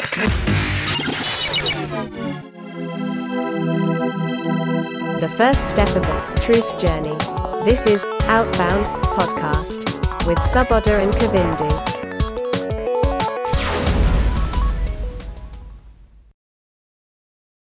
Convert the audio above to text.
next. The first step of the Truth's journey. This is Outbound Podcast with Subodha and Kavindi.